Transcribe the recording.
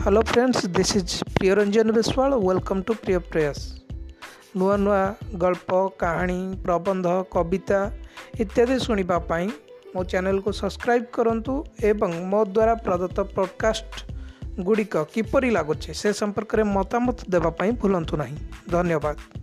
hello friends this is Priyaranjan Biswal welcome to Priya Prayas ନୂଆ ନୂଆ ଗଳ୍ପ କାହାଣୀ ପ୍ରବନ୍ଧ କବିତା ଇତ୍ୟାଦି ଶୁଣିବା ପାଇଁ ମୋ ଚ୍ୟାନେଲକୁ ସବସ୍କ୍ରାଇବ୍ କରନ୍ତୁ ଏବଂ ମୋ ଦ୍ୱାରା ପ୍ରଦତ୍ତ ପଡ଼କାଷ୍ଟ ଗୁଡ଼ିକ କିପରି ଲାଗୁଛି ସେ ସମ୍ପର୍କରେ ମତାମତ ଦେବା ପାଇଁ ଭୁଲନ୍ତୁ ନାହିଁ ଧନ୍ୟବାଦ